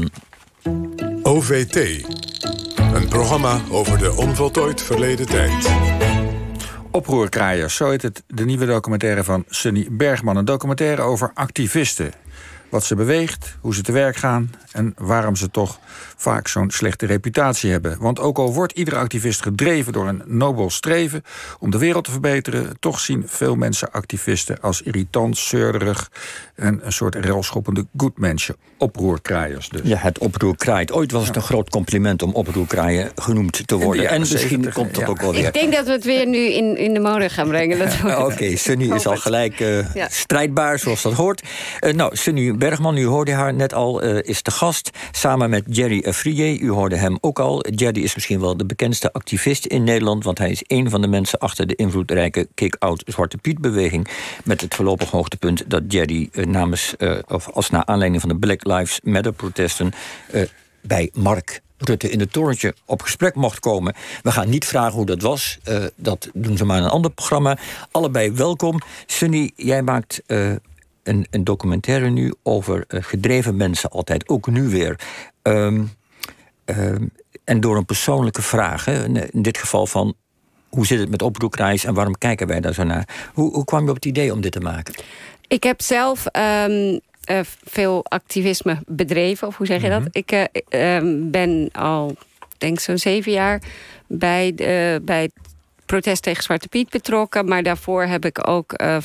Londen. OVT. Een programma over de onvoltooid verleden tijd. Oproerkraaiers, zo heet het de nieuwe documentaire van Sunny Bergman. Een documentaire over activisten. Wat ze beweegt, hoe ze te werk gaan en waarom ze toch vaak zo'n slechte reputatie hebben. Want ook al wordt iedere activist gedreven door een nobel streven om de wereld te verbeteren, toch zien veel mensen activisten als irritant, zeurderig en een soort relschoppende goedmensen. Oproerkraaiers dus. Ja, het oproerkraait. Ooit was het een groot compliment om oproerkraaien genoemd te worden. En misschien komt dat ook wel weer. Ik denk dat we het weer nu in, in de mode gaan brengen. Oké, Sunny is al gelijk uh, strijdbaar, zoals dat hoort. Uh, nou, Sunny Bergman, u hoorde haar net al, uh, is de gast. Samen met Jerry Afrije, u hoorde hem ook al. Jerry is misschien wel de bekendste activist in Nederland... want hij is een van de mensen achter de invloedrijke Kick-Out Zwarte Piet-beweging... met het voorlopig hoogtepunt dat Jerry namens, of als naar aanleiding van de Black Lives Matter-protesten... bij Mark Rutte in het torentje op gesprek mocht komen. We gaan niet vragen hoe dat was. Dat doen ze maar in een ander programma. Allebei welkom. Sunny, jij maakt een, een, documentaire nu over uh, gedreven mensen, altijd, ook nu weer. Um, en door een persoonlijke vraag, hè, in dit geval van hoe zit het met oproepreis en waarom kijken wij daar zo naar? Hoe, hoe kwam je op het idee om dit te maken? Ik heb zelf um, uh, veel activisme bedreven, of hoe zeg je dat? Mm -hmm. Ik uh, ben al, denk zo'n zeven jaar bij, bij het protest tegen Zwarte Piet betrokken. Maar daarvoor heb ik ook uh,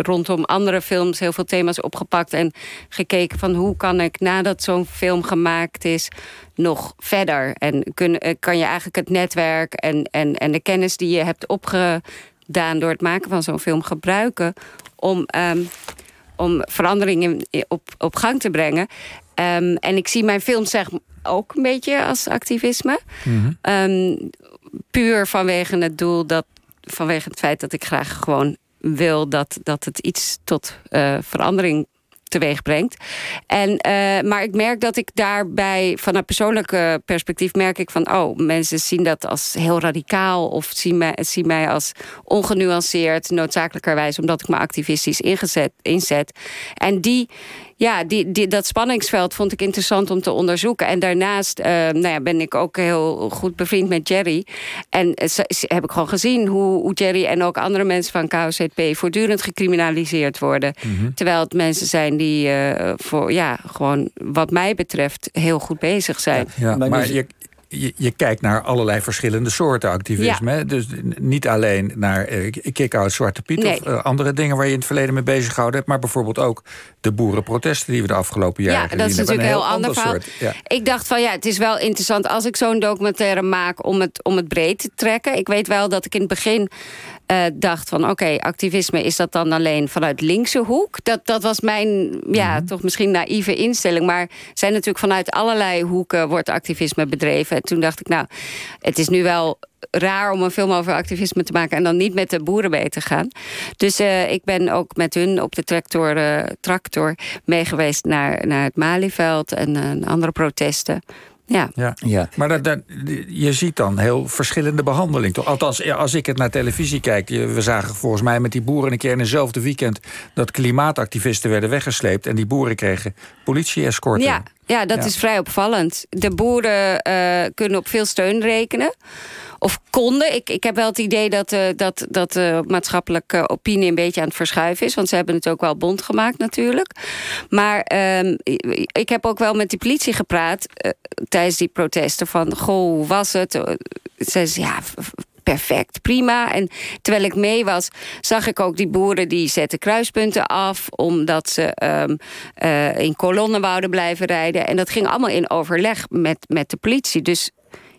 rondom andere films heel veel thema's opgepakt. En gekeken van hoe kan ik nadat zo'n film gemaakt is nog verder. En kun, kan je eigenlijk het netwerk en, en, en de kennis die je hebt opgedaan door het maken van zo'n film gebruiken. Om, um, om veranderingen op, op gang te brengen. Um, en ik zie mijn film zeg ook een beetje als activisme. Mm -hmm. um, puur vanwege het doel dat, vanwege het feit dat ik graag gewoon wil dat, dat het iets tot uh, verandering teweeg brengt. En, uh, maar ik merk dat ik daarbij, vanuit persoonlijke perspectief, merk ik van, oh, mensen zien dat als heel radicaal of zien mij, zien mij als ongenuanceerd, noodzakelijkerwijs, omdat ik me activistisch ingezet, inzet. En die ja, die, die, dat spanningsveld vond ik interessant om te onderzoeken. En daarnaast uh, nou ja, ben ik ook heel goed bevriend met Jerry. En uh, heb ik gewoon gezien hoe, hoe, Jerry en ook andere mensen van KOZP voortdurend gecriminaliseerd worden. Mm -hmm. Terwijl het mensen zijn die uh, voor, ja, gewoon wat mij betreft heel goed bezig zijn. Ja, ja, maar je, je, je, kijkt naar allerlei verschillende soorten activisme. Ja. Dus niet alleen naar uh, kick-out Zwarte Piet nee. of uh, andere dingen waar je in het verleden mee bezig gehouden hebt, maar bijvoorbeeld ook de boerenprotesten die we de afgelopen jaren Ja, dat is natuurlijk een heel, heel ander verhaal. Ja. Ik dacht van ja, het is wel interessant als ik zo'n documentaire maak om het, om het breed te trekken. Ik weet wel dat ik in het begin uh, dacht van oké, okay, activisme is dat dan alleen vanuit linkse hoek? Dat, dat was mijn, ja, mm. toch misschien naïeve instelling. Maar zijn natuurlijk vanuit allerlei hoeken wordt activisme bedreven. En toen dacht ik, nou, het is nu wel raar om een film over activisme te maken... en dan niet met de boeren mee te gaan. Dus uh, ik ben ook met hun op de tractor, uh, tractor meegeweest naar, naar het Malieveld... en andere protesten. Ja. Ja. ja. Maar dat, dat, je ziet dan heel verschillende behandeling. Toch? Althans, als ik het naar televisie kijk... we zagen volgens mij met die boeren een keer in eenzelfde weekend... dat klimaatactivisten werden weggesleept... en die boeren kregen politie-escorten. Ja, ja, dat ja. is vrij opvallend. De boeren uh, kunnen op veel steun rekenen of konden. Ik, ik heb wel het idee dat, uh, dat, dat de maatschappelijke opinie een beetje aan het verschuiven is. Want ze hebben het ook wel bond gemaakt natuurlijk. Maar uh, ik heb ook wel met die politie gepraat uh, tijdens die protesten. Van, goh, hoe was het? Ze zei, ja, perfect, prima. En terwijl ik mee was, zag ik ook die boeren die zetten kruispunten af... omdat ze um, uh, in kolonnen wouden blijven rijden. En dat ging allemaal in overleg met, met de politie. Dus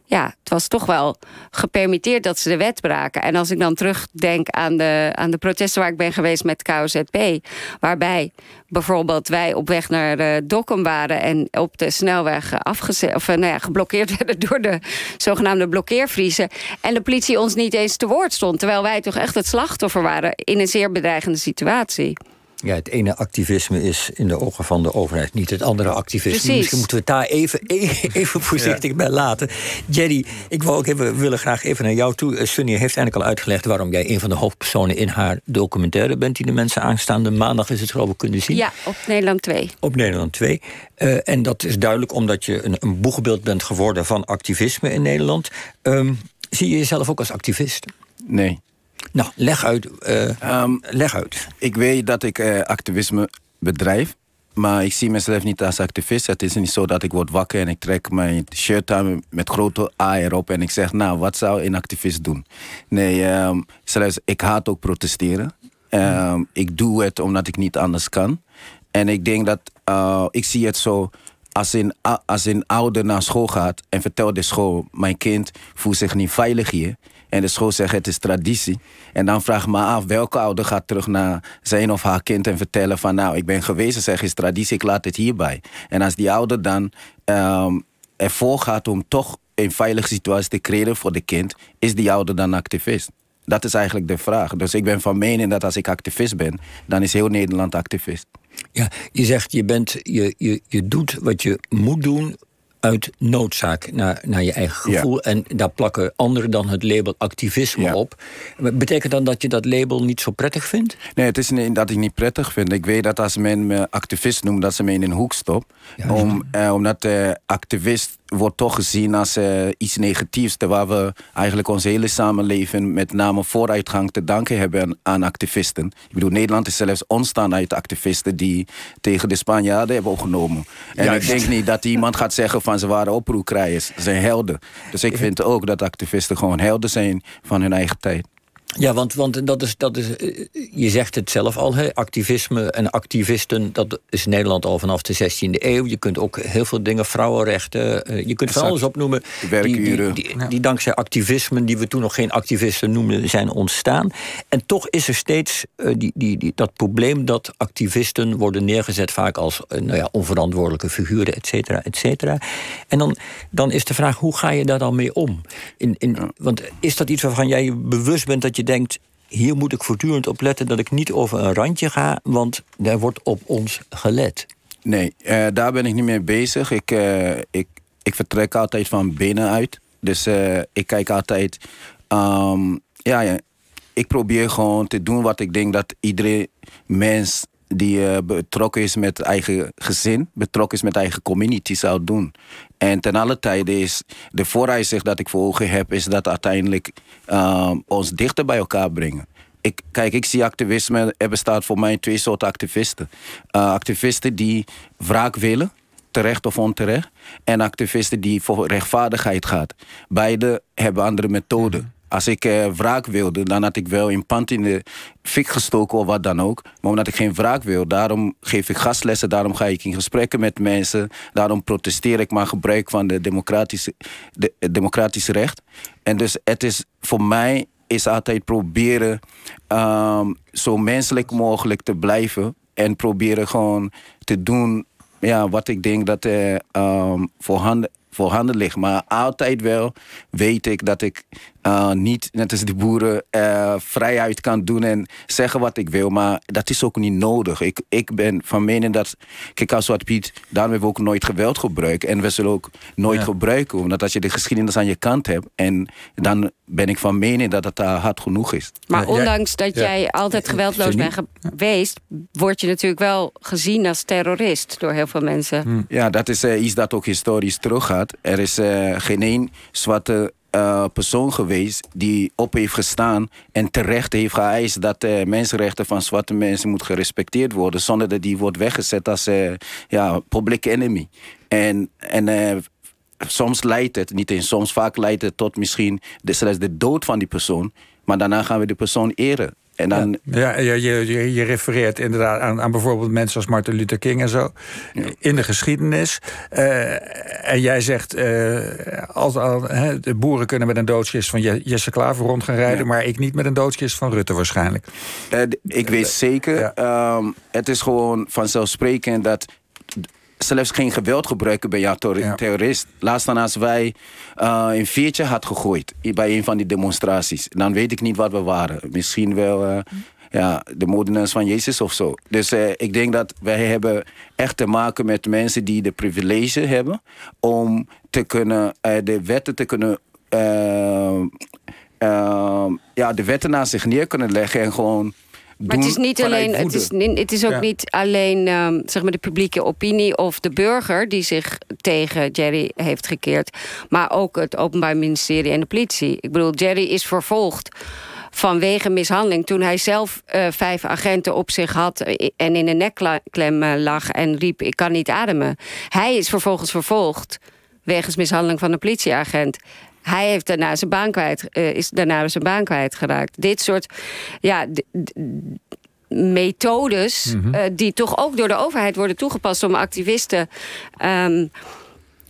ja, het was toch wel gepermitteerd dat ze de wet braken. En als ik dan terugdenk aan de, aan de protesten waar ik ben geweest met KOZP... waarbij bijvoorbeeld wij op weg naar uh, Dokkum waren... en op de snelweg afgezet, of, uh, nou ja, geblokkeerd werden door de zogenaamde blokkeervriezen... en de politie ons niet eens te woord stond... terwijl wij toch echt het slachtoffer waren in een zeer bedreigende situatie. Ja, het ene activisme is in de ogen van de overheid niet het andere activisme. Precies. Misschien moeten we het daar even, even voorzichtig bij laten. Jerry, ik wil ook even, willen graag even naar jou toe. Uh, Sunny heeft eigenlijk al uitgelegd waarom jij een van de hoofdpersonen in haar documentaire bent, die de mensen aanstaande maandag is het geloof ik kunnen zien. Ja, op Nederland 2. Op Nederland 2. Uh, en dat is duidelijk omdat je een, een boegbeeld bent geworden van activisme in Nederland. Um, zie je jezelf ook als activist? Nee. Nou, leg uit. Uh, um, leg uit. Ik weet dat ik uh, activisme bedrijf. Maar ik zie mezelf niet als activist. Het is niet zo dat ik word wakker en ik trek mijn shirt aan met grote A erop en ik zeg, nou, wat zou een activist doen? Nee, um, zelfs ik haat ook protesteren. Um, ik doe het omdat ik niet anders kan. En ik denk dat, uh, ik zie het zo, als een, als een ouder naar school gaat en vertelt de school, mijn kind voelt zich niet veilig hier. En de school zegt het is traditie. En dan vraag ik me af welke ouder gaat terug naar zijn of haar kind en vertellen van nou ik ben geweest zeg is traditie, ik laat het hierbij. En als die ouder dan um, ervoor gaat om toch een veilige situatie te creëren voor de kind, is die ouder dan activist? Dat is eigenlijk de vraag. Dus ik ben van mening dat als ik activist ben, dan is heel Nederland activist. Ja, je zegt je, bent, je, je, je doet wat je moet doen uit noodzaak naar, naar je eigen gevoel. Ja. En daar plakken anderen dan het label activisme ja. op. Betekent dan dat je dat label niet zo prettig vindt? Nee, het is niet dat ik niet prettig vind. Ik weet dat als men me activist noemt, dat ze me in een hoek stopt. Om, eh, omdat de activist wordt toch gezien als uh, iets negatiefs. Terwijl we eigenlijk ons hele samenleving met name vooruitgang te danken hebben aan, aan, activisten. Ik bedoel, Nederland is zelfs ontstaan uit activisten die tegen de Spanjaarden hebben opgenomen. En Juist. ik denk niet dat iemand gaat zeggen van ze waren oproerkrijgers. Ze zijn helden. Dus ik vind ook dat activisten gewoon helden zijn van hun eigen tijd. Ja, want, want dat is, dat is, je zegt het zelf al, hè, activisme en activisten, dat is Nederland al vanaf de 16e eeuw. Je kunt ook heel veel dingen, vrouwenrechten, je kunt van alles opnoemen. Werkuren. Die, die, die, die, dankzij activismen, die we toen nog geen activisten noemden, zijn ontstaan. En toch is er steeds uh, die, die, die, dat probleem dat activisten worden neergezet vaak als uh, nou ja, onverantwoordelijke figuren, et cetera, et cetera. En dan, dan is de vraag, hoe ga je daar dan mee om? In, in, ja. Want is dat iets waarvan jij je bewust bent dat je denkt, hier moet ik voortdurend op letten dat ik niet over een randje ga, want daar wordt op ons gelet. Nee, uh, daar ben ik niet mee bezig. Ik, uh, ik, ik vertrek altijd van binnenuit. Dus uh, ik kijk altijd. Um, ja, ja, ik probeer gewoon te doen wat ik denk dat iedere mens die betrokken is met eigen gezin, betrokken is met eigen community zou doen. En ten alle tijde is de vooruitzicht dat ik voor ogen heb, is dat uiteindelijk uh, ons dichter bij elkaar brengen. Ik, kijk, ik zie activisme, er bestaat voor mij twee soorten activisten. Uh, activisten die wraak willen, terecht of onterecht. En activisten die voor rechtvaardigheid gaan. Beide hebben andere methoden. Als ik uh, wraak wilde, dan had ik wel een pand in de fik gestoken of wat dan ook. Maar omdat ik geen wraak wil, daarom geef ik gastlessen, daarom ga ik in gesprekken met mensen, daarom protesteer ik maar gebruik van de democratische, de, recht. En dus het is voor mij is altijd proberen um, zo menselijk mogelijk te blijven en proberen gewoon te doen ja, wat ik denk dat er um, voorhanden voorhanden ligt. Maar altijd wel weet ik dat ik uh, niet, net als de boeren, uh, vrijheid kan doen en zeggen wat ik wil. Maar dat is ook niet nodig. Ik, ik ben van mening dat, kijk, als Zwart Piet, daarom hebben we ook nooit geweld gebruikt. En we zullen ook nooit ja. gebruiken. Omdat als je de geschiedenis aan je kant hebt, en dan ben ik van mening dat het daar hard genoeg is. Maar ondanks dat jij altijd geweldloos bent geweest, word je natuurlijk wel gezien als terrorist door heel veel mensen. Hm. Ja, dat is uh, iets dat ook historisch teruggaat. Er is uh, geen één zwarte uh, persoon geweest die op heeft gestaan en terecht heeft geëist dat de uh, mensenrechten van zwarte mensen moet gerespecteerd worden, zonder dat die wordt weggezet als uh, ja, public enemy. En, en soms leidt het, niet eens soms, vaak leidt het tot misschien de, zelfs de dood van die persoon, maar daarna gaan we de persoon eren. En dan... Ja, ja je, je, je, refereert inderdaad aan, aan, bijvoorbeeld mensen als Martin Luther King en zo. Ja. In de geschiedenis. Uh, en jij zegt, uh, als, al, de boeren kunnen met een doodskist van Jesse Klaver rond gaan rijden... Ja. maar ik niet met een doodskist van Rutte waarschijnlijk. Uh, ik weet zeker, um, het is gewoon vanzelfsprekend dat zelfs geen geweld gebruiken bij jouw terrorist. Ja. Laatst dan als wij uh, een veertje had gegooid bij een van die demonstraties. Dan weet ik niet wat we waren. Misschien wel uh, ja, de moordenaars van Jezus of zo. Dus eh, ik denk dat wij hebben echt te maken met mensen die de privilege hebben om te kunnen, eh, de wetten te kunnen. eh, eh, ja, de wetten naar zich neer kunnen leggen en gewoon. Maar het is niet alleen, het is, het is ook Ja. niet alleen ehm, zeg maar de publieke opinie of de burger die zich tegen Jerry heeft gekeerd, maar ook het Openbaar Ministerie en de politie. Ik bedoel, Jerry is vervolgd vanwege mishandeling toen hij zelf eh, vijf agenten op zich had eh, en in een nekklem eh, lag en riep: Ik kan niet ademen. Hij is vervolgens vervolgd wegens mishandeling van een politieagent. Hij heeft daarna zijn baan kwijt, eh, is daarna zijn baan kwijtgeraakt. Dit soort ja, methodes Mhm. eh, die toch ook door de overheid worden toegepast om activisten ehm,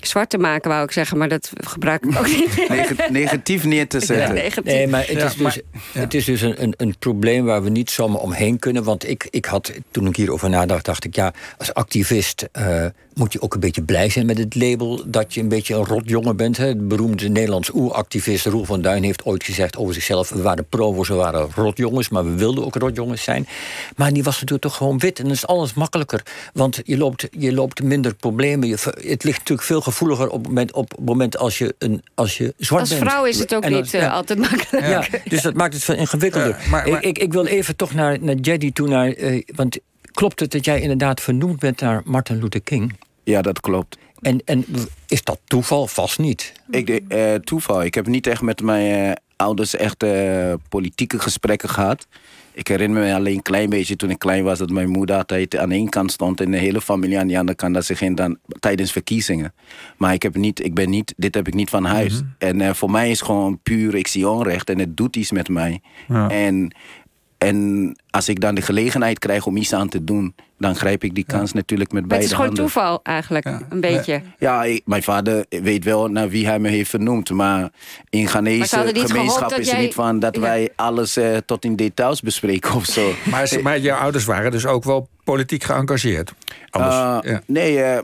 zwart te maken, wou ik zeggen, maar dat gebruik ik ook niet. Neg- negatief neer te zetten. Negatief. Nee, maar het Ja, is dus, ja. het is dus een, een, een probleem waar we niet zomaar omheen kunnen. Want ik, ik had, toen ik hierover nadacht, dacht ik... ja, als activist eh, moet je ook een beetje blij zijn met het label... dat je een beetje een rotjongen bent. Hè. De beroemde Nederlands oeractivist Roel van Duin heeft ooit gezegd over zichzelf... we waren provo's, we waren rotjongens, maar we wilden ook rotjongens zijn. Maar die was natuurlijk toch gewoon wit en dan is alles makkelijker. Want je loopt, je loopt minder problemen. Je, het ligt natuurlijk veel gevoeliger op het moment, op het moment als, je een, als je zwart Als bent. vrouw is het ook als- niet eh, ja. altijd makkelijk. Ja, dus dat maakt het veel ingewikkelder. Maar- maar- Ik, ik, wil even toch naar, naar Jedi toe. Naar, eh, want klopt het dat jij inderdaad vernoemd bent naar Martin Luther King? Ja, dat klopt. En, en is dat toeval? Vast niet. Ik, eh, toeval. Ik heb niet echt met mijn ouders echt politieke gesprekken gehad. Ik herinner me alleen een klein beetje toen ik klein was... dat mijn moeder altijd aan één kant stond... en de hele familie aan die andere kant... dat ze ging dan tijdens verkiezingen. Maar ik, heb niet, ik ben niet, dit heb ik niet van huis. En eh, voor mij is gewoon puur, ik zie onrecht... en het doet iets met mij. Ja. En, en als ik dan de gelegenheid krijg om iets aan te doen... dan grijp ik die kans natuurlijk met Maar het beide is gewoon handen. toeval eigenlijk, Ja. een beetje. Ja, ik- mijn vader weet wel naar wie hij me heeft vernoemd. Maar in Ghanese gemeenschap is het jij- niet van dat Ja. wij alles eh, tot in details bespreken of zo. Maar, maar jouw ouders waren dus ook wel politiek geëngageerd. Anders, Eh, ja. Nee, eh,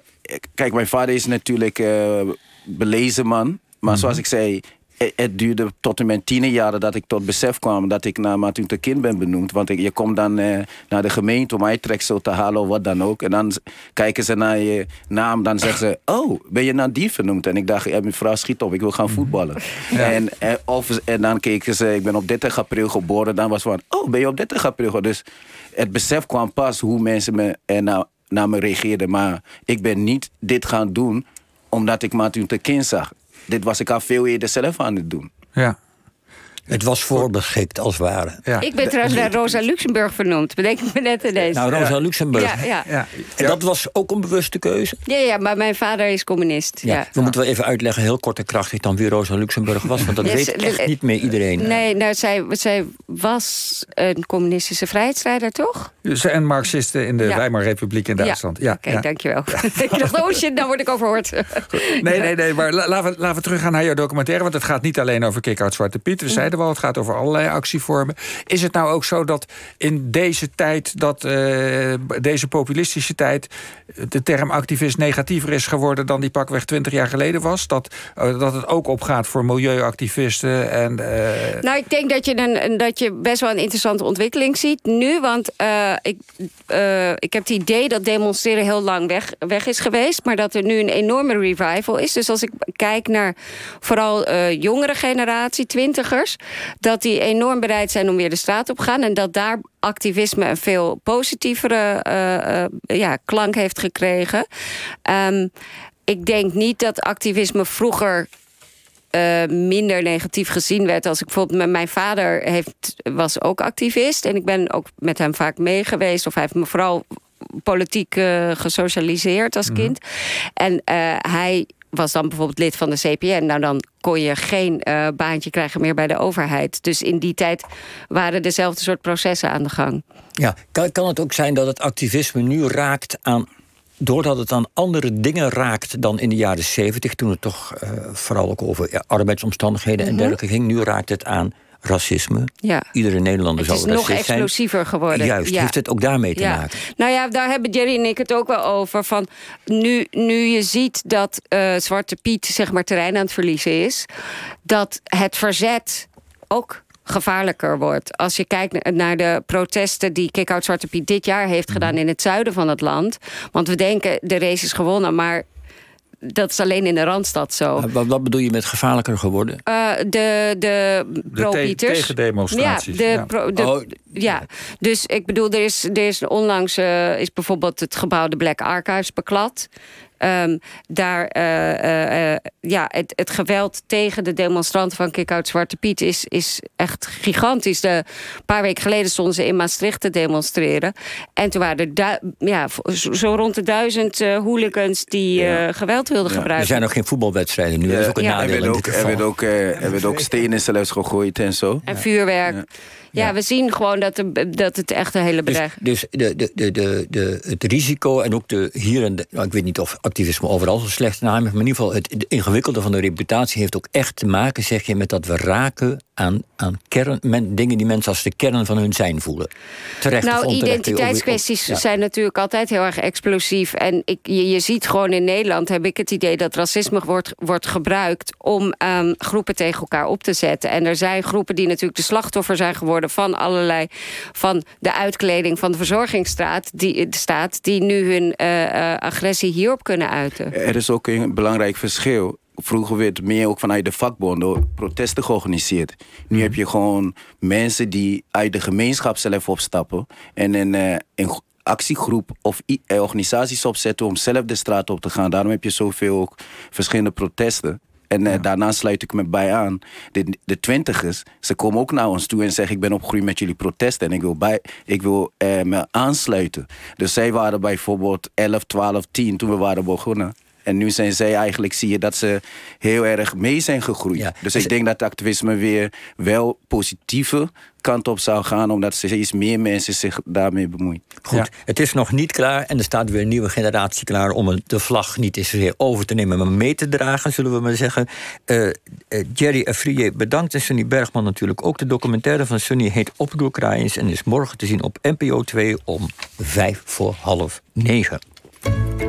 kijk, mijn vader is natuurlijk eh belezen man. Maar Mhm. zoals ik zei, het, het duurde tot in mijn tienerjaren dat ik tot besef kwam dat ik naar Martin Luther King ben benoemd. Want ik, je komt dan eh, naar de gemeente om uittreksel te halen of wat dan ook. En dan kijken ze naar je naam, dan zeggen ze, oh, ben je naar die vernoemd? En ik dacht, ja, mevrouw, schiet op, ik wil gaan voetballen. En, eh, of, en dan keken ze, ik ben op 30 april geboren. Dan was van, oh, ben je op 30 april geboren? Dus het besef kwam pas hoe mensen me, eh, naar, naar me reageerden. Maar ik ben niet dit gaan doen omdat ik Martin Luther King zag. Dit was ik al veel eerder zelf aan het doen. ja. Het was voorbeschikt, als het ware. Ja. Ik ben trouwens naar Rosa Luxemburg vernoemd, bedenk ik me net ineens. Nou, Rosa Luxemburg. ja, ja. Ja. En dat was ook een bewuste keuze? Ja, ja, maar mijn vader is communist. Ja. Ja. We moeten wel even uitleggen, heel kort en krachtig, dan wie Rosa Luxemburg was. Want dat Yes, weet echt niet meer iedereen. Nee, nou, zij, zij was een communistische vrijheidsstrijder, toch? Ze en Marxisten in de Ja. Weimarrepubliek in Duitsland. Ja, Oké, ja. dankjewel. ik dacht, oh shit, nou word ik overhoord. Nee, nee, nee, maar la- laten we, laten we teruggaan naar jouw documentaire. Want het gaat niet alleen over Kick-Out Zwarte Piet. We zeiden het gaat over allerlei actievormen. Is het nou ook zo dat in deze tijd, dat, eh, deze populistische tijd... de term activist negatiever is geworden dan die pakweg 20 jaar geleden was? Dat, eh, dat het ook opgaat voor milieuactivisten en... eh, Nou, ik denk dat je, een, dat je best wel een interessante ontwikkeling ziet nu. Want eh, ik, eh, ik heb het idee dat demonstreren heel lang weg, weg is geweest. Maar dat er nu een enorme revival is. Dus als ik kijk naar vooral eh, jongere generatie, twintigers... dat die enorm bereid zijn om weer de straat op te gaan. En dat daar activisme een veel positievere eh, eh, ja, klank heeft gekregen. Ehm, ik denk niet dat activisme vroeger eh, minder negatief gezien werd. Als ik bijvoorbeeld met mijn vader heeft, was ook activist. En ik ben ook met hem vaak mee geweest. Of hij heeft me vooral politiek gesocialiseerd als kind. En hij was dan bijvoorbeeld lid van de CPN. Nou, dan kon je geen eh, baantje krijgen meer bij de overheid. Dus in die tijd waren dezelfde soort processen aan de gang. Ja, kan, kan het ook zijn dat het activisme nu raakt aan. Doordat het aan andere dingen raakt dan in de jaren zeventig, toen het toch eh, vooral ook over ja, arbeidsomstandigheden en dergelijke ging. Nu raakt het aan racisme. Ja. Iedere Nederlander Het is zou nog racist zijn. explosiever geworden. Juist, Ja. heeft het ook daarmee te ja. maken? Nou ja, daar hebben Jerry en ik het ook wel over. Van nu, nu je ziet dat eh, Zwarte Piet zeg maar terrein aan het verliezen is, dat het verzet ook gevaarlijker wordt. Als je kijkt naar de protesten die Kick-Out Zwarte Piet dit jaar heeft gedaan in het zuiden van het land. Want we denken de race is gewonnen, maar dat is alleen in de Randstad zo. Wat, wat bedoel je met gevaarlijker geworden? Uh, de de pro-Pieters. De tegendemonstraties. Ja, de pro, de, oh. ja, dus ik bedoel, er is, er is onlangs uh, is bijvoorbeeld het gebouw de Black Archives beklad. Um, daar, uh, uh, ja, het, het, geweld tegen de demonstranten van Kick-Out Zwarte Piet is, is echt gigantisch. De, een paar weken geleden stonden ze in Maastricht te demonstreren. En toen waren er ja, zo rond de duizend uh, hooligans die ja. geweld wilden ja. gebruiken. Er zijn nog geen voetbalwedstrijden nu. Dat is ook een nadeel. Er werd ook, er werd ook, er werd ook stenen zelfs gegooid en zo. En vuurwerk. Ja, we zien gewoon dat, de, dat het echt een hele bedrijf Dus, dus de, de, de, de, het risico en ook de hier en de, nou, ik weet niet of activisme overal zo slecht naam heeft, maar in ieder geval het, ingewikkelde van de reputatie heeft ook echt te maken, zeg je, met dat we raken aan, aan kern, men, dingen die mensen als de kern van hun zijn voelen. Terecht nou, identiteitskwesties zijn natuurlijk altijd heel erg explosief. En ik, je, je ziet gewoon in Nederland, heb ik het idee dat racisme wordt, wordt gebruikt om um, groepen tegen elkaar op te zetten. En er zijn groepen die natuurlijk de slachtoffer zijn geworden van allerlei... van de uitkleding van de verzorgingsstaat... die, de staat, die nu hun uh, agressie hierop kunnen uiten. Er is ook een belangrijk verschil vroeger werd meer ook vanuit de vakbonden protesten georganiseerd. Nu mhm. heb je gewoon mensen die uit de gemeenschap zelf opstappen en een, uh, een actiegroep of organisaties opzetten om zelf de straat op te gaan. Daarom heb je zoveel ook verschillende protesten. En uh, daarna sluit ik me bij aan. De, de twintigers, ze komen ook naar ons toe en zeggen... ik ben opgegroeid met jullie protesten en ik wil, bij, ik wil me aansluiten. Dus zij waren bijvoorbeeld 11, 12, 10 toen we waren begonnen. En nu zijn zij eigenlijk, zie je dat ze heel erg mee zijn gegroeid. Dus, dus ik denk dat activisme weer wel positieve kant op zou gaan, omdat steeds meer mensen zich daarmee bemoeien. Goed, het is nog niet klaar en er staat weer een nieuwe generatie klaar om de vlag niet eens weer over te nemen, maar mee te dragen, zullen we maar zeggen. Uh, Jerry Afrije bedankt en Sunny Bergman natuurlijk ook. De documentaire van Sunny heet Oproerkraaiens en is morgen te zien op NPO 2 om vijf voor half negen.